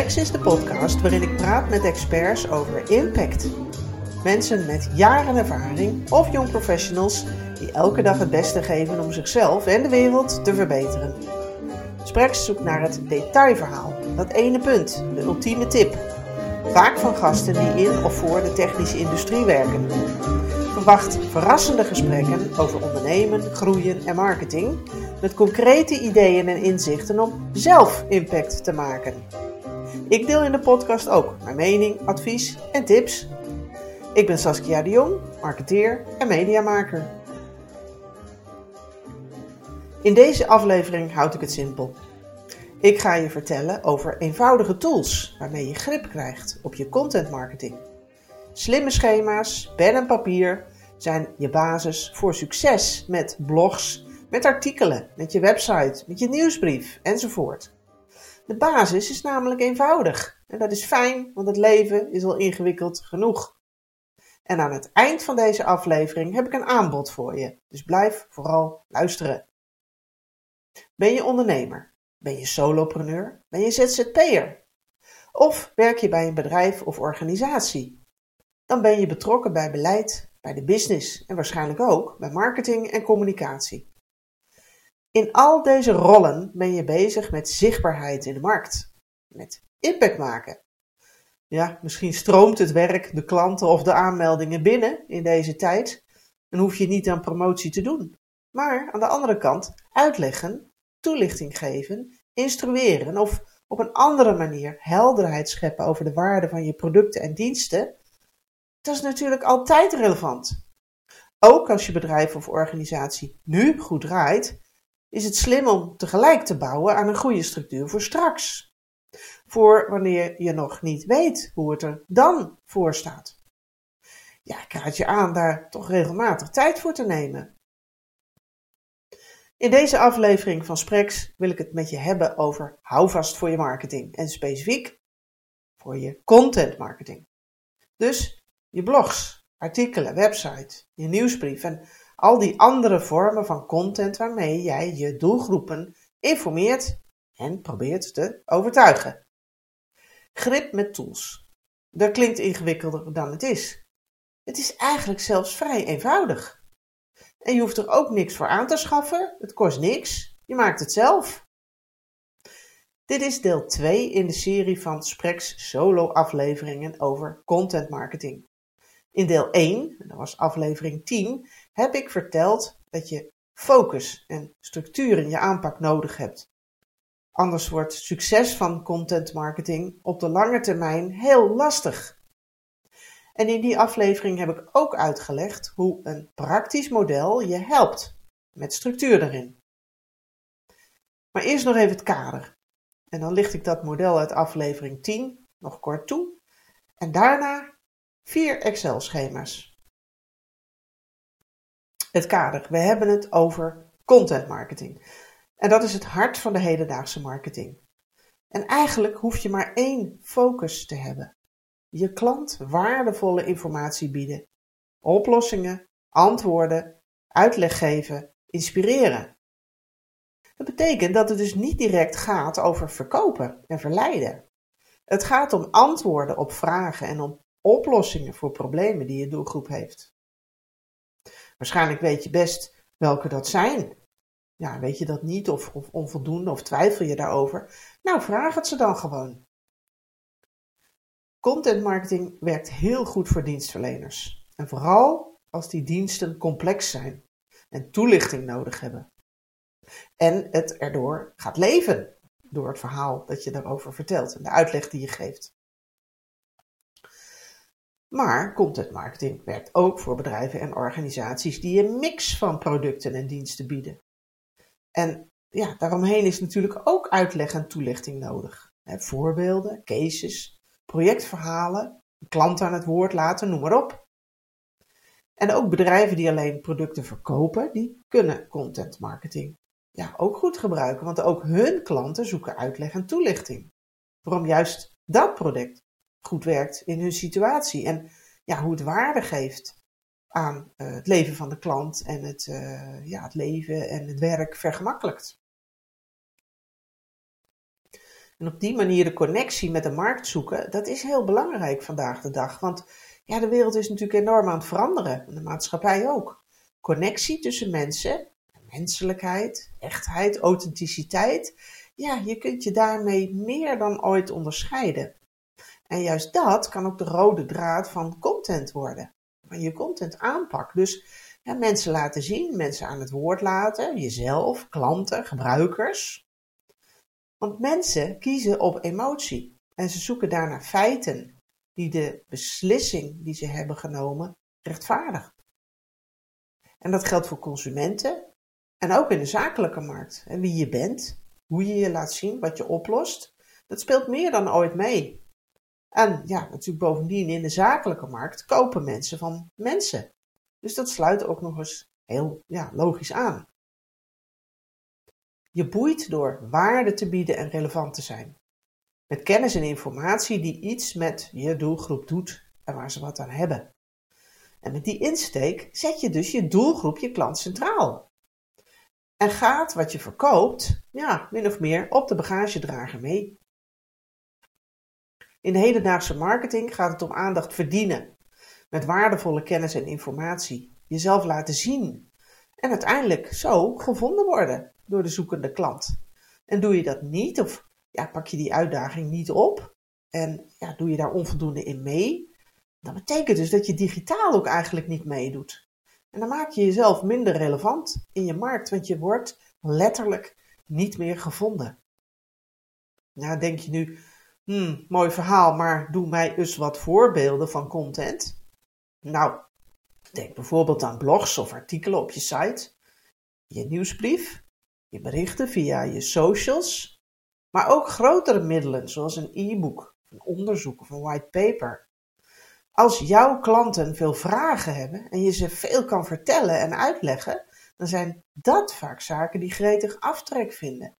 Sprex is de podcast waarin ik praat met experts over impact. Mensen met jaren ervaring of jong professionals die elke dag het beste geven om zichzelf en de wereld te verbeteren. Sprex zoekt naar het detailverhaal, dat ene punt, de ultieme tip. Vaak van gasten die in of voor de technische industrie werken. Verwacht verrassende gesprekken over ondernemen, groeien en marketing met concrete ideeën en inzichten om zelf impact te maken. Ik deel in de podcast ook mijn mening, advies en tips. Ik ben Saskia de Jong, marketeer en mediamaker. In deze aflevering houd ik het simpel. Ik ga je vertellen over eenvoudige tools waarmee je grip krijgt op je content marketing. Slimme schema's, pen en papier zijn je basis voor succes met blogs, met artikelen, met je website, met je nieuwsbrief enzovoort. De basis is namelijk eenvoudig en dat is fijn, want het leven is al ingewikkeld genoeg. En aan het eind van deze aflevering heb ik een aanbod voor je, dus blijf vooral luisteren. Ben je ondernemer? Ben je solopreneur? Ben je ZZP'er? Of werk je bij een bedrijf of organisatie? Dan ben je betrokken bij beleid, bij de business en waarschijnlijk ook bij marketing en communicatie. In al deze rollen ben je bezig met zichtbaarheid in de markt, met impact maken. Ja, misschien stroomt het werk, de klanten of de aanmeldingen binnen in deze tijd en hoef je niet aan promotie te doen. Maar aan de andere kant uitleggen, toelichting geven, instrueren of op een andere manier helderheid scheppen over de waarde van je producten en diensten, dat is natuurlijk altijd relevant. Ook als je bedrijf of organisatie nu goed draait, is het slim om tegelijk te bouwen aan een goede structuur voor straks. Voor wanneer je nog niet weet hoe het er dan voor staat. Ja, ik raad je aan daar toch regelmatig tijd voor te nemen. In deze aflevering van Sprex wil ik het met je hebben over houvast voor je marketing en specifiek voor je content marketing. Dus je blogs, artikelen, website, je nieuwsbrief en al die andere vormen van content waarmee jij je doelgroepen informeert en probeert te overtuigen. Grip met tools. Dat klinkt ingewikkelder dan het is. Het is eigenlijk zelfs vrij eenvoudig. En je hoeft er ook niks voor aan te schaffen, het kost niks, je maakt het zelf. Dit is deel 2 in de serie van Sprex solo afleveringen over content marketing. In deel 1, dat was aflevering 10, heb ik verteld dat je focus en structuur in je aanpak nodig hebt. Anders wordt succes van content marketing op de lange termijn heel lastig. En in die aflevering heb ik ook uitgelegd hoe een praktisch model je helpt met structuur erin. Maar eerst nog even het kader. En dan licht ik dat model uit aflevering 10 nog kort toe. En daarna vier Excel-schema's. Het kader. We hebben het over content marketing. En dat is het hart van de hedendaagse marketing. En eigenlijk hoef je maar één focus te hebben. Je klant waardevolle informatie bieden. Oplossingen, antwoorden, uitleg geven, inspireren. Dat betekent dat het dus niet direct gaat over verkopen en verleiden. Het gaat om antwoorden op vragen en om oplossingen voor problemen die je doelgroep heeft. Waarschijnlijk weet je best welke dat zijn. Ja, weet je dat niet of, of onvoldoende of twijfel je daarover? Nou, vraag het ze dan gewoon. Content marketing werkt heel goed voor dienstverleners. En vooral als die diensten complex zijn en toelichting nodig hebben. En het erdoor gaat leven door het verhaal dat je daarover vertelt en de uitleg die je geeft. Maar content marketing werkt ook voor bedrijven en organisaties die een mix van producten en diensten bieden. En ja, daaromheen is natuurlijk ook uitleg en toelichting nodig. voorbeelden, cases, projectverhalen, klanten aan het woord laten, noem maar op. En ook bedrijven die alleen producten verkopen, die kunnen content marketing ja, ook goed gebruiken, want ook hun klanten zoeken uitleg en toelichting. Waarom juist dat product goed werkt in hun situatie. En ja, hoe het waarde geeft aan uh, het leven van de klant en het, uh, ja, het leven en het werk vergemakkelijkt. En op die manier de connectie met de markt zoeken, dat is heel belangrijk vandaag de dag. Want ja, de wereld is natuurlijk enorm aan het veranderen. En de maatschappij ook. Connectie tussen mensen, menselijkheid, echtheid, authenticiteit. Ja, je kunt je daarmee meer dan ooit onderscheiden. En juist dat kan ook de rode draad van content worden. Van je content aanpak. Dus mensen laten zien, mensen aan het woord laten, jezelf, klanten, gebruikers. Want mensen kiezen op emotie en ze zoeken daarna feiten die de beslissing die ze hebben genomen rechtvaardigen. En dat geldt voor consumenten en ook in de zakelijke markt. En wie je bent, hoe je je laat zien, wat je oplost, dat speelt meer dan ooit mee. En ja, natuurlijk bovendien in de zakelijke markt kopen mensen van mensen. Dus dat sluit ook nog eens heel ja, logisch aan. Je boeit door waarde te bieden en relevant te zijn. Met kennis en informatie die iets met je doelgroep doet en waar ze wat aan hebben. En met die insteek zet je dus je doelgroep, je klant centraal. En gaat wat je verkoopt, ja, min of meer op de bagagedrager mee. In de hedendaagse marketing gaat het om aandacht verdienen. Met waardevolle kennis en informatie. Jezelf laten zien. En uiteindelijk zo gevonden worden door de zoekende klant. En doe je dat niet, of ja, pak je die uitdaging niet op, en ja, doe je daar onvoldoende in mee, dan betekent dus dat je digitaal ook eigenlijk niet meedoet. En dan maak je jezelf minder relevant in je markt, want je wordt letterlijk niet meer gevonden. Nou, denk je nu, hmm, mooi verhaal, maar doe mij eens wat voorbeelden van content. Nou, denk bijvoorbeeld aan blogs of artikelen op je site, je nieuwsbrief, je berichten via je socials, maar ook grotere middelen zoals een e-book, een onderzoek of een white paper. Als jouw klanten veel vragen hebben en je ze veel kan vertellen en uitleggen, dan zijn dat vaak zaken die gretig aftrek vinden.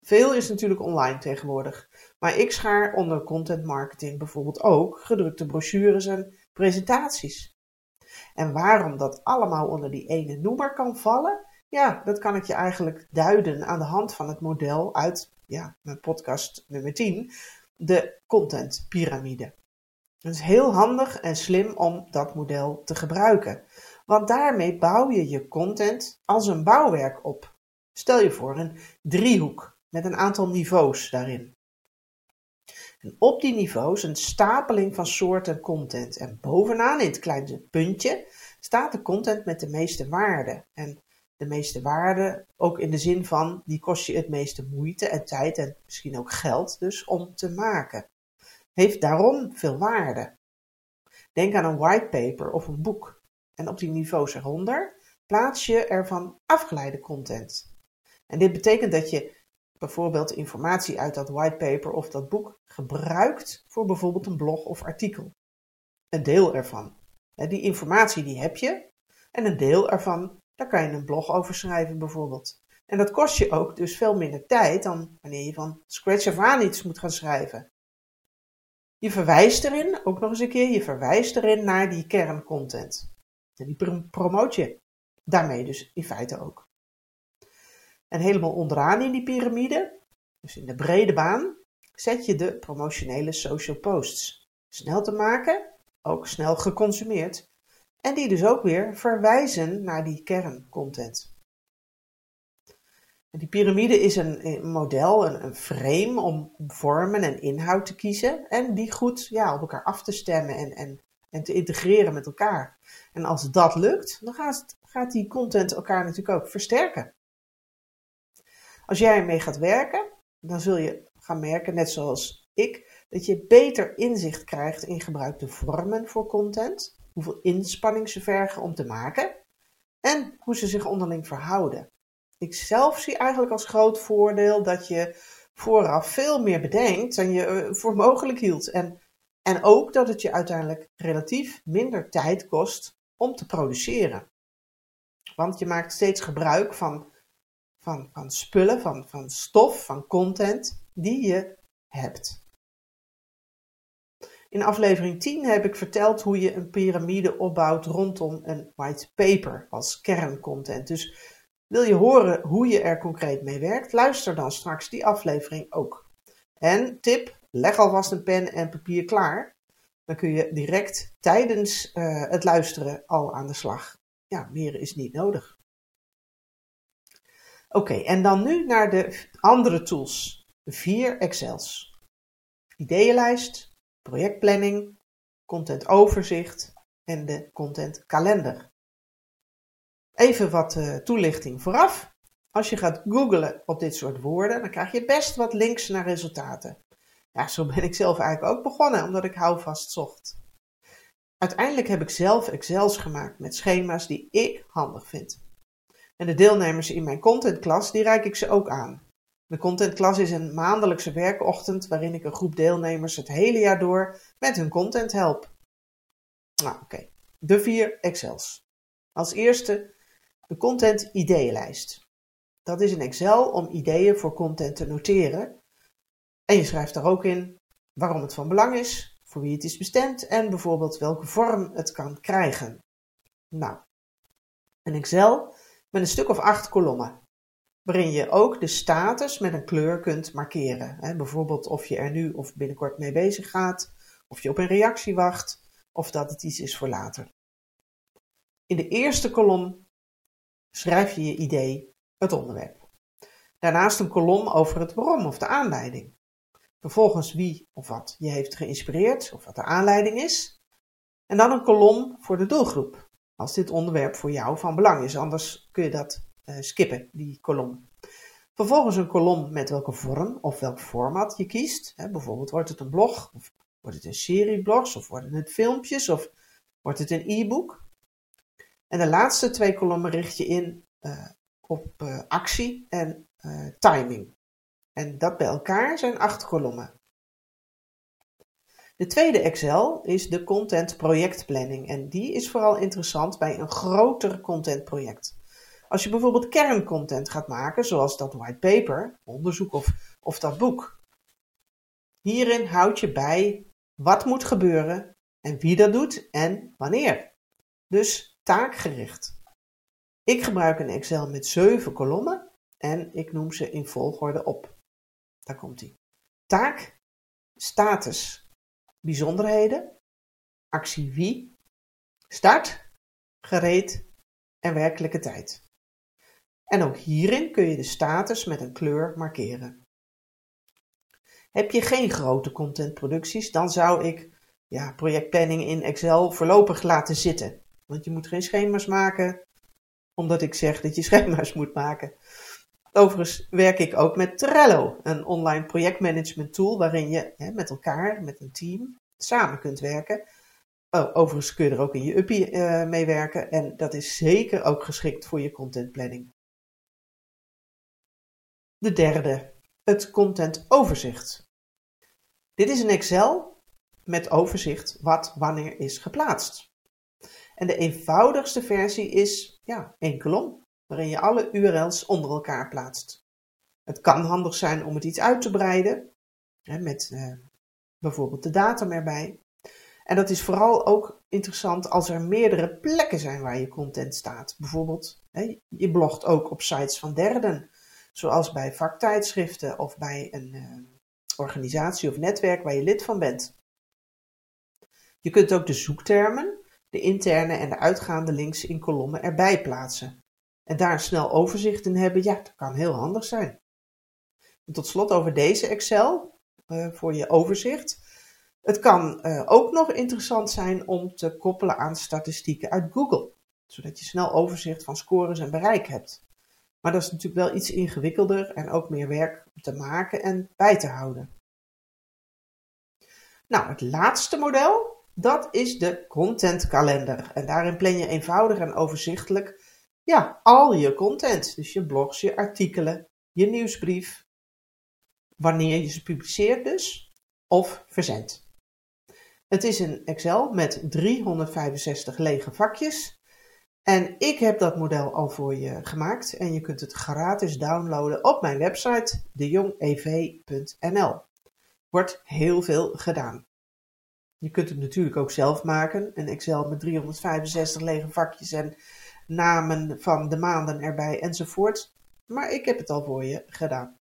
Veel is natuurlijk online tegenwoordig, maar ik schaar onder content marketing bijvoorbeeld ook gedrukte brochures en presentaties. En waarom dat allemaal onder die ene noemer kan vallen, ja, dat kan ik je eigenlijk duiden aan de hand van het model uit ja, mijn podcast nummer 10, de content piramide. Het is heel handig en slim om dat model te gebruiken, want daarmee bouw je je content als een bouwwerk op. Stel je voor een driehoek met een aantal niveaus daarin. En op die niveaus een stapeling van soorten content. En bovenaan in het kleine puntje staat de content met de meeste waarde. En de meeste waarde, ook in de zin van die kost je het meeste moeite en tijd en misschien ook geld dus om te maken. Heeft daarom veel waarde. Denk aan een whitepaper of een boek. En op die niveaus eronder plaats je ervan afgeleide content. En dit betekent dat je bijvoorbeeld informatie uit dat whitepaper of dat boek gebruikt voor bijvoorbeeld een blog of artikel. Een deel ervan. Die informatie die heb je en een deel ervan daar kan je een blog over schrijven bijvoorbeeld. En dat kost je ook dus veel minder tijd dan wanneer je van scratch af aan iets moet gaan schrijven. Je verwijst erin, ook nog eens een keer, je verwijst erin naar die kerncontent. En die promoot je daarmee dus in feite ook. En helemaal onderaan in die piramide, dus in de brede baan, zet je de promotionele social posts. Snel te maken, ook snel geconsumeerd en die dus ook weer verwijzen naar die kerncontent. Die piramide is een, model, een, frame om vormen en inhoud te kiezen en die goed ja, op elkaar af te stemmen en, en, en te integreren met elkaar. En als dat lukt, dan gaat, gaat die content elkaar natuurlijk ook versterken. Als jij ermee gaat werken, dan zul je gaan merken, net zoals ik, dat je beter inzicht krijgt in gebruikte vormen voor content hoeveel inspanning ze vergen om te maken en hoe ze zich onderling verhouden. Ik zelf zie eigenlijk als groot voordeel dat je vooraf veel meer bedenkt dan je eh, voor mogelijk hield. En, en ook dat het je uiteindelijk relatief minder tijd kost om te produceren. Want je maakt steeds gebruik van, van, van spullen, van, van stof, van content die je hebt. In aflevering 10 heb ik verteld hoe je een piramide opbouwt rondom een white paper als kerncontent. Dus wil je horen hoe je er concreet mee werkt? Luister dan straks die aflevering ook. En tip, leg alvast een pen en papier klaar. Dan kun je direct tijdens uh, het luisteren al aan de slag. Ja, meer is niet nodig. Oké, en dan nu naar de andere tools. De vier Excels. Ideeënlijst, projectplanning, contentoverzicht en de contentkalender. Even wat uh, toelichting vooraf. Als je gaat googlen op dit soort woorden, dan krijg je best wat links naar resultaten. Ja, zo ben ik zelf eigenlijk ook begonnen, omdat ik houvast zocht. Uiteindelijk heb ik zelf Excels gemaakt met schema's die ik handig vind. En de deelnemers in mijn contentklas, die reik ik ze ook aan. De contentklas is een maandelijkse werkochtend waarin ik een groep deelnemers het hele jaar door met hun content help. Nou, oké. De vier Excels. Als eerste de content ideeënlijst. Dat is een Excel om ideeën voor content te noteren. En je schrijft daar ook in waarom het van belang is, voor wie het is bestemd en bijvoorbeeld welke vorm het kan krijgen. Nou, een Excel met een stuk of acht kolommen, waarin je ook de status met een kleur kunt markeren. Bijvoorbeeld of je er nu of binnenkort mee bezig gaat, of je op een reactie wacht, of dat het iets is voor later. In de eerste kolom schrijf je je idee, het onderwerp. Daarnaast een kolom over het waarom of de aanleiding. Vervolgens wie of wat je heeft geïnspireerd of wat de aanleiding is. En dan een kolom voor de doelgroep, als dit onderwerp voor jou van belang is. Anders kun je dat uh, skippen, die kolom. Vervolgens een kolom met welke vorm of welk format je kiest. bijvoorbeeld wordt het een blog, of wordt het een serie blogs, of worden het filmpjes, of wordt het een e-book. En de laatste twee kolommen richt je in uh, op uh, actie en timing. En dat bij elkaar zijn acht kolommen. De tweede Excel is de content projectplanning en die is vooral interessant bij een groter contentproject. Als je bijvoorbeeld kerncontent gaat maken, zoals dat whitepaper, onderzoek of, of dat boek. Hierin houd je bij wat moet gebeuren en wie dat doet en wanneer. Dus taakgericht. Ik gebruik een Excel met zeven kolommen en ik noem ze in volgorde op. Daar komt ie. Taak, status, bijzonderheden, actie wie, start, gereed en werkelijke tijd. En ook hierin kun je de status met een kleur markeren. Heb je geen grote contentproducties, dan zou ik ja, projectplanning in Excel voorlopig laten zitten. Want je moet geen schema's maken, omdat ik zeg dat je schema's moet maken. Overigens werk ik ook met Trello, een online projectmanagement tool waarin je hè, met elkaar, met een team, samen kunt werken. Oh, overigens kun je er ook in je uppie uh, mee werken en dat is zeker ook geschikt voor je contentplanning. De derde, het contentoverzicht. Dit is een Excel met overzicht wat wanneer is geplaatst. En de eenvoudigste versie is ja, één kolom, waarin je alle URL's onder elkaar plaatst. Het kan handig zijn om het iets uit te breiden, hè, met eh, bijvoorbeeld de datum erbij. En dat is vooral ook interessant als er meerdere plekken zijn waar je content staat. Bijvoorbeeld, hè, je blogt ook op sites van derden, zoals bij vaktijdschriften of bij een uh, organisatie of netwerk waar je lid van bent. Je kunt ook de zoektermen de interne en de uitgaande links in kolommen erbij plaatsen. En daar een snel overzicht in hebben, ja, dat kan heel handig zijn. En tot slot over deze Excel, uh, voor je overzicht. Het kan uh, ook nog interessant zijn om te koppelen aan statistieken uit Google, zodat je snel overzicht van scores en bereik hebt. Maar dat is natuurlijk wel iets ingewikkelder en ook meer werk om te maken en bij te houden. Nou, het laatste model, dat is de contentkalender. En daarin plan je eenvoudig en overzichtelijk ja, al je content. Dus je blogs, je artikelen, je nieuwsbrief. Wanneer je ze publiceert dus, of verzendt. Het is een Excel met 365 lege vakjes. En ik heb dat model al voor je gemaakt en je kunt het gratis downloaden op mijn website dejongev.nl. Wordt heel veel gedaan. Je kunt het natuurlijk ook zelf maken. Een Excel met 365 lege vakjes en namen van de maanden erbij enzovoort. Maar ik heb het al voor je gedaan.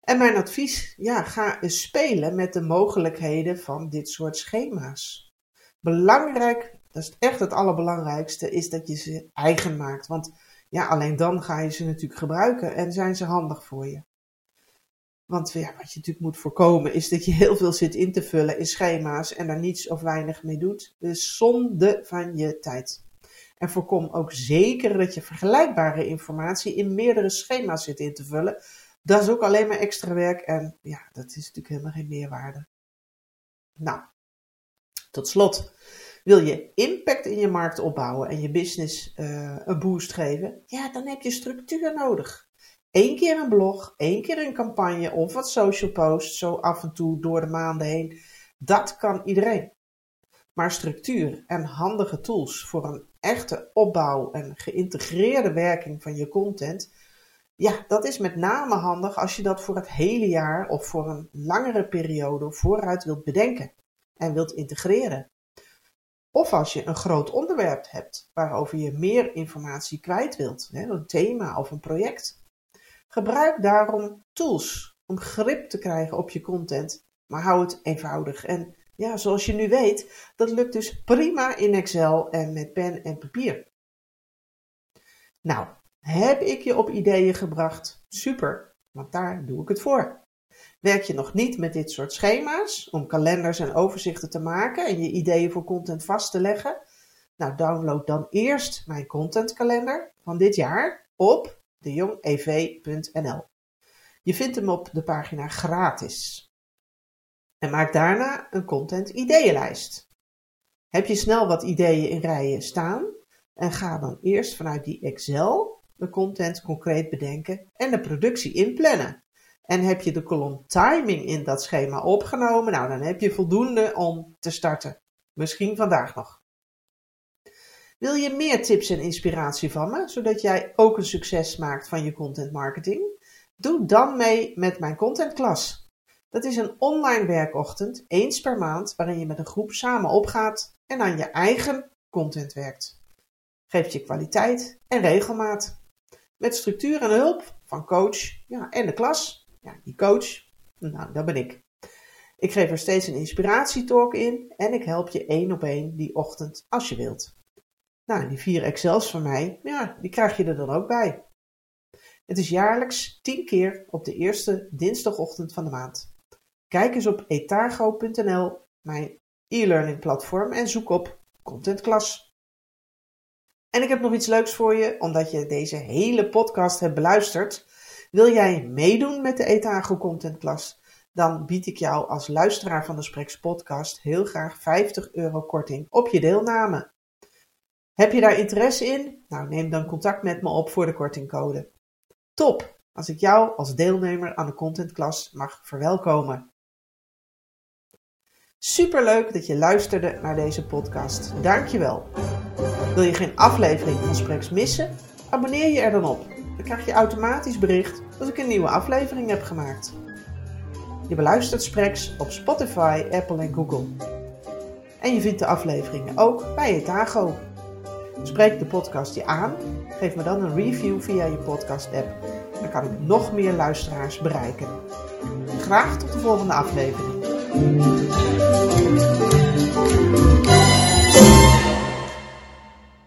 En mijn advies, ja, ga eens spelen met de mogelijkheden van dit soort schema's. Belangrijk, dat is echt het allerbelangrijkste, is dat je ze eigen maakt. Want ja, alleen dan ga je ze natuurlijk gebruiken en zijn ze handig voor je. Want ja, wat je natuurlijk moet voorkomen is dat je heel veel zit in te vullen in schema's en daar niets of weinig mee doet. Dus zonde van je tijd. En voorkom ook zeker dat je vergelijkbare informatie in meerdere schema's zit in te vullen. Dat is ook alleen maar extra werk en ja, dat is natuurlijk helemaal geen meerwaarde. Nou, tot slot. Wil je impact in je markt opbouwen en je business uh, een boost geven? Ja, dan heb je structuur nodig. Eén keer een blog, één keer een campagne of wat social posts, zo af en toe door de maanden heen. Dat kan iedereen. Maar structuur en handige tools voor een echte opbouw en geïntegreerde werking van je content, ja, dat is met name handig als je dat voor het hele jaar of voor een langere periode vooruit wilt bedenken en wilt integreren. Of als je een groot onderwerp hebt waarover je meer informatie kwijt wilt, een thema of een project. Gebruik daarom tools om grip te krijgen op je content, maar hou het eenvoudig. En ja, zoals je nu weet, dat lukt dus prima in Excel en met pen en papier. Nou, heb ik je op ideeën gebracht? Super, want daar doe ik het voor. Werk je nog niet met dit soort schema's om kalenders en overzichten te maken en je ideeën voor content vast te leggen? Nou, download dan eerst mijn contentkalender van dit jaar op dejongev.nl. Je vindt hem op de pagina gratis. En maak daarna een content ideeënlijst. Heb je snel wat ideeën in rijen staan en ga dan eerst vanuit die Excel de content concreet bedenken en de productie inplannen. En heb je de kolom timing in dat schema opgenomen, nou dan heb je voldoende om te starten. Misschien vandaag nog. Wil je meer tips en inspiratie van me, zodat jij ook een succes maakt van je content marketing? Doe dan mee met mijn contentklas. Dat is een online werkochtend, eens per maand, waarin je met een groep samen opgaat en aan je eigen content werkt. Geeft je kwaliteit en regelmaat. Met structuur en hulp van coach ja, en de klas. Ja, die coach, nou, dat ben ik. Ik geef er steeds een inspiratietalk in en ik help je één op één die ochtend als je wilt. Nou, die vier Excels van mij, ja, die krijg je er dan ook bij. Het is jaarlijks 10 keer op de eerste dinsdagochtend van de maand. Kijk eens op etago.nl, mijn e-learning platform, en zoek op Contentklas. En ik heb nog iets leuks voor je, omdat je deze hele podcast hebt beluisterd. Wil jij meedoen met de Etago Contentklas? Dan bied ik jou als luisteraar van de Spreks podcast heel graag 50 euro korting op je deelname. Heb je daar interesse in? Nou, neem dan contact met me op voor de kortingcode. Top, als ik jou als deelnemer aan de contentklas mag verwelkomen. Superleuk dat je luisterde naar deze podcast. Dankjewel. Wil je geen aflevering van Spreks missen? Abonneer je er dan op. Dan krijg je automatisch bericht als ik een nieuwe aflevering heb gemaakt. Je beluistert Spreks op Spotify, Apple en Google. En je vindt de afleveringen ook bij Etago. Spreek de podcast je aan. Geef me dan een review via je podcast-app. Dan kan ik nog meer luisteraars bereiken. Graag tot de volgende aflevering. あっ。